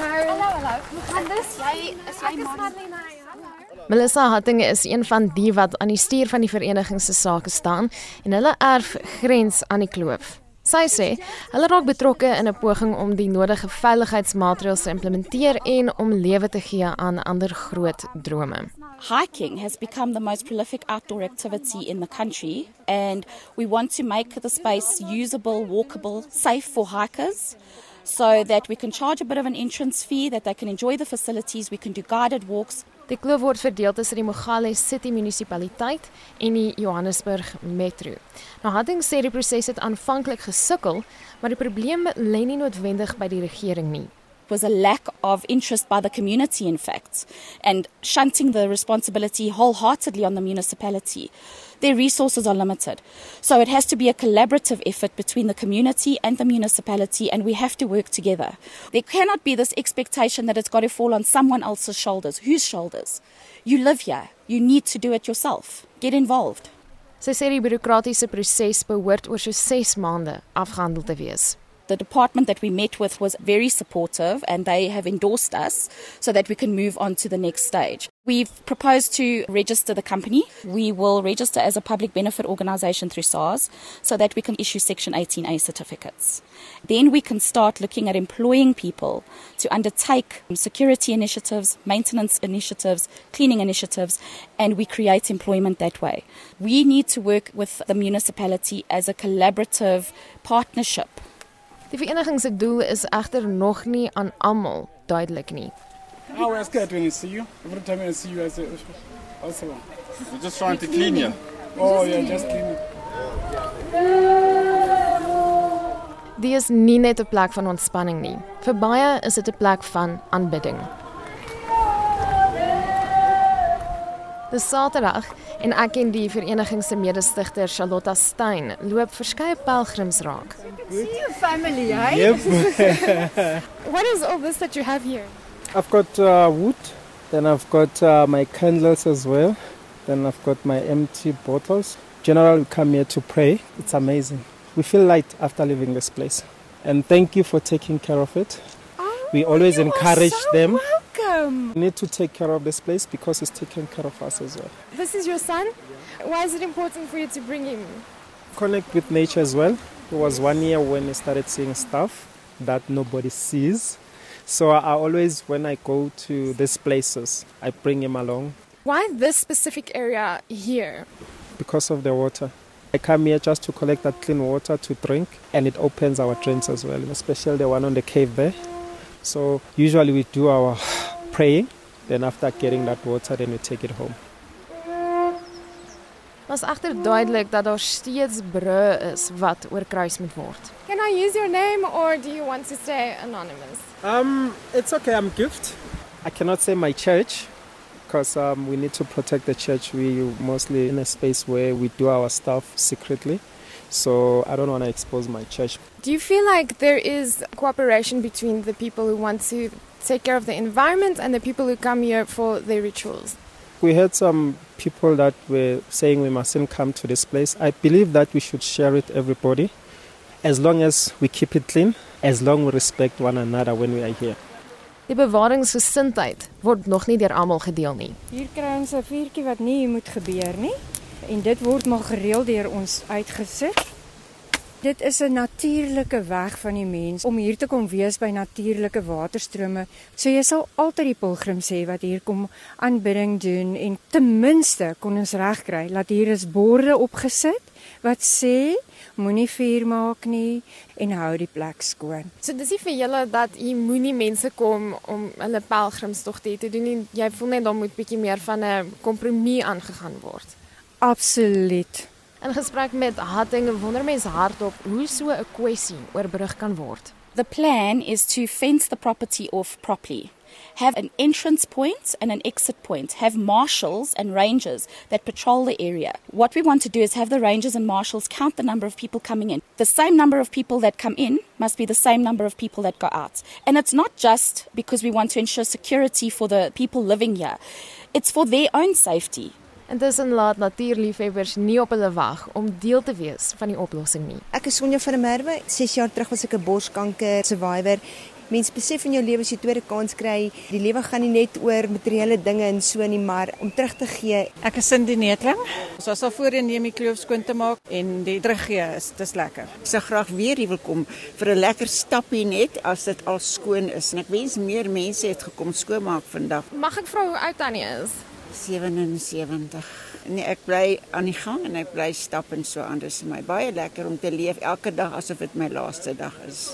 Hallo, hallo. Hoe gaan dit? Jy is jy Marlene? Melissa Hattinge is een van die wat aan die stuur van die vereniging se sake staan en hulle erf grens aan die kloof. Sy sê hulle raak betrokke in 'n poging om die nodige veiligheidsmaatreëls te implementeer en om lewe te gee aan ander groot drome. Hiking has become the most prolific outdoor activity in the country, and we want to make the space usable, walkable, safe for hikers. So that we can charge a bit of an entrance fee, that they can enjoy the facilities, we can do guided walks, Die kloof word verdeel tussen die Mogale City munisipaliteit en die Johannesburg Metro. Nou Hadding sê die proses het aanvanklik gesukkel, maar die probleem lê nie noodwendig by die regering nie. Was a lack of interest by the community, in fact, and shunting the responsibility wholeheartedly on the municipality. Their resources are limited. So it has to be a collaborative effort between the community and the municipality, and we have to work together. There cannot be this expectation that it's got to fall on someone else's shoulders. Whose shoulders? You live here. You need to do it yourself. Get involved. Sy sê die bureaukratiese proses behoort oor so 6 maande afgehandel te wees. The department that we met with was very supportive and they have endorsed us so that we can move on to the next stage. We've proposed to register the company. We will register as a public benefit organisation through SARS so that we can issue Section 18A certificates. Then we can start looking at employing people to undertake security initiatives, maintenance initiatives, cleaning initiatives, and we create employment that way. We need to work with the municipality as a collaborative partnership Die vereniging se doel is egter nog nie aan almal duidelik nie. Oh, we're scared when we see you. Every time I see you, I say, also. We're just trying to clean you. Oh, yeah, just clean it. Dit is nie net 'n plek van ontspanning nie. Vir baie is dit 'n plek van aanbidding. Dis Saterdag en ek en die vereniging se mede-stigter Charlotta Stein loop verskeie pelgrims raak. See your family, hey? Yep. What is all this that you have here? I've got uh, wood, then I've got uh, my candles as well, then I've got my empty bottles. Generally, we come here to pray. It's amazing. We feel light after leaving this place. And thank you for taking care of it. Oh, We always encourage so them. Welcome. We need to take care of this place because it's taking care of us as well. This is your son? Why is it important for you to bring him? Connect with nature as well. It was one year when I started seeing stuff that nobody sees. So I always, when I go to these places, I bring him along Why this specific area here? because of the water. I come here just to collect that clean water to drink, and it opens our drains as well, especially the one on the cave there. So usually we do our praying, then after getting that water, then we take it home. Was egter duidelik dat daar steeds brûe is wat oorkruis moet word. Can I use your name or do you want to stay anonymous? Um, it's okay. I'm gift. I cannot say my church because um, we need to protect the church. We mostly in a space where we do our stuff secretly, so I don't want to expose my church. Do you feel like there is cooperation between the people who want to take care of the environment and the people who come here for their rituals? We had some people that were saying we mustn't come to this place. I believe that we should share it everybody, as long as we keep it clean, as long we respect one another when we are here. Die bewaringsgesindheid word nog nie deur almal gedeel nie. Hier kry ons 'n vuurtjie wat nie moet gebeur nie en dit word maar gereeld deur ons uitgesit. Dit is 'n natuurlike weg van die mens om hier te kom wees by natuurlike waterstrome. So jy sal altyd die pilgrims hê wat hier kom aanbidding doen en ten minste kon ons regkry dat hier is borde opgesit wat sê moenie vuur maak nie en hou die plek skoon. So dis nie vir julle dat hier moenie mense kom om hulle pelgrimstogte te doen nie. Jy voel net daar moet bietjie meer van 'n kompromie aangegaan word. Absoluut. In gesprek met Hatting wonder mense hardop hoe so 'n kwessie oorbrug kan word. The plan is to fence the property off properly. Have an entrance point and an exit point. Have marshals and rangers that patrol the area. What we want to do is have the rangers and marshals count the number of people coming in. The same number of people that come in must be the same number of people that go out. And it's not just because we want to ensure security for the people living here, it's for their own safety. Intussen laat natuurliefhebbers nie op hulle wag om deel te wees van die oplossing nie. Ek is Sonja van der Merwe. 6 jaar terug was ek 'n borskanker survivor Mens besef in jou lewe as jy tweede kans kry, die lewe gaan nie net oor materiële dinge en so nie, maar om terug te gee. Ek is Cindy Netling. Ons was al voorheen neem die kloof skoon te maak en die teruggee is dis lekker. Ek sou graag weer hier wil kom vir 'n lekker stappie net as dit al skoon is. En ek wens meer mense het gekom skoonmaak vandag. Mag ek vra hoe oud Tannie is? 77. Nee, ek bly aan die gang en ek bly stap en so aan. Dit is my baie lekker om te leef elke dag asof dit my laaste dag is.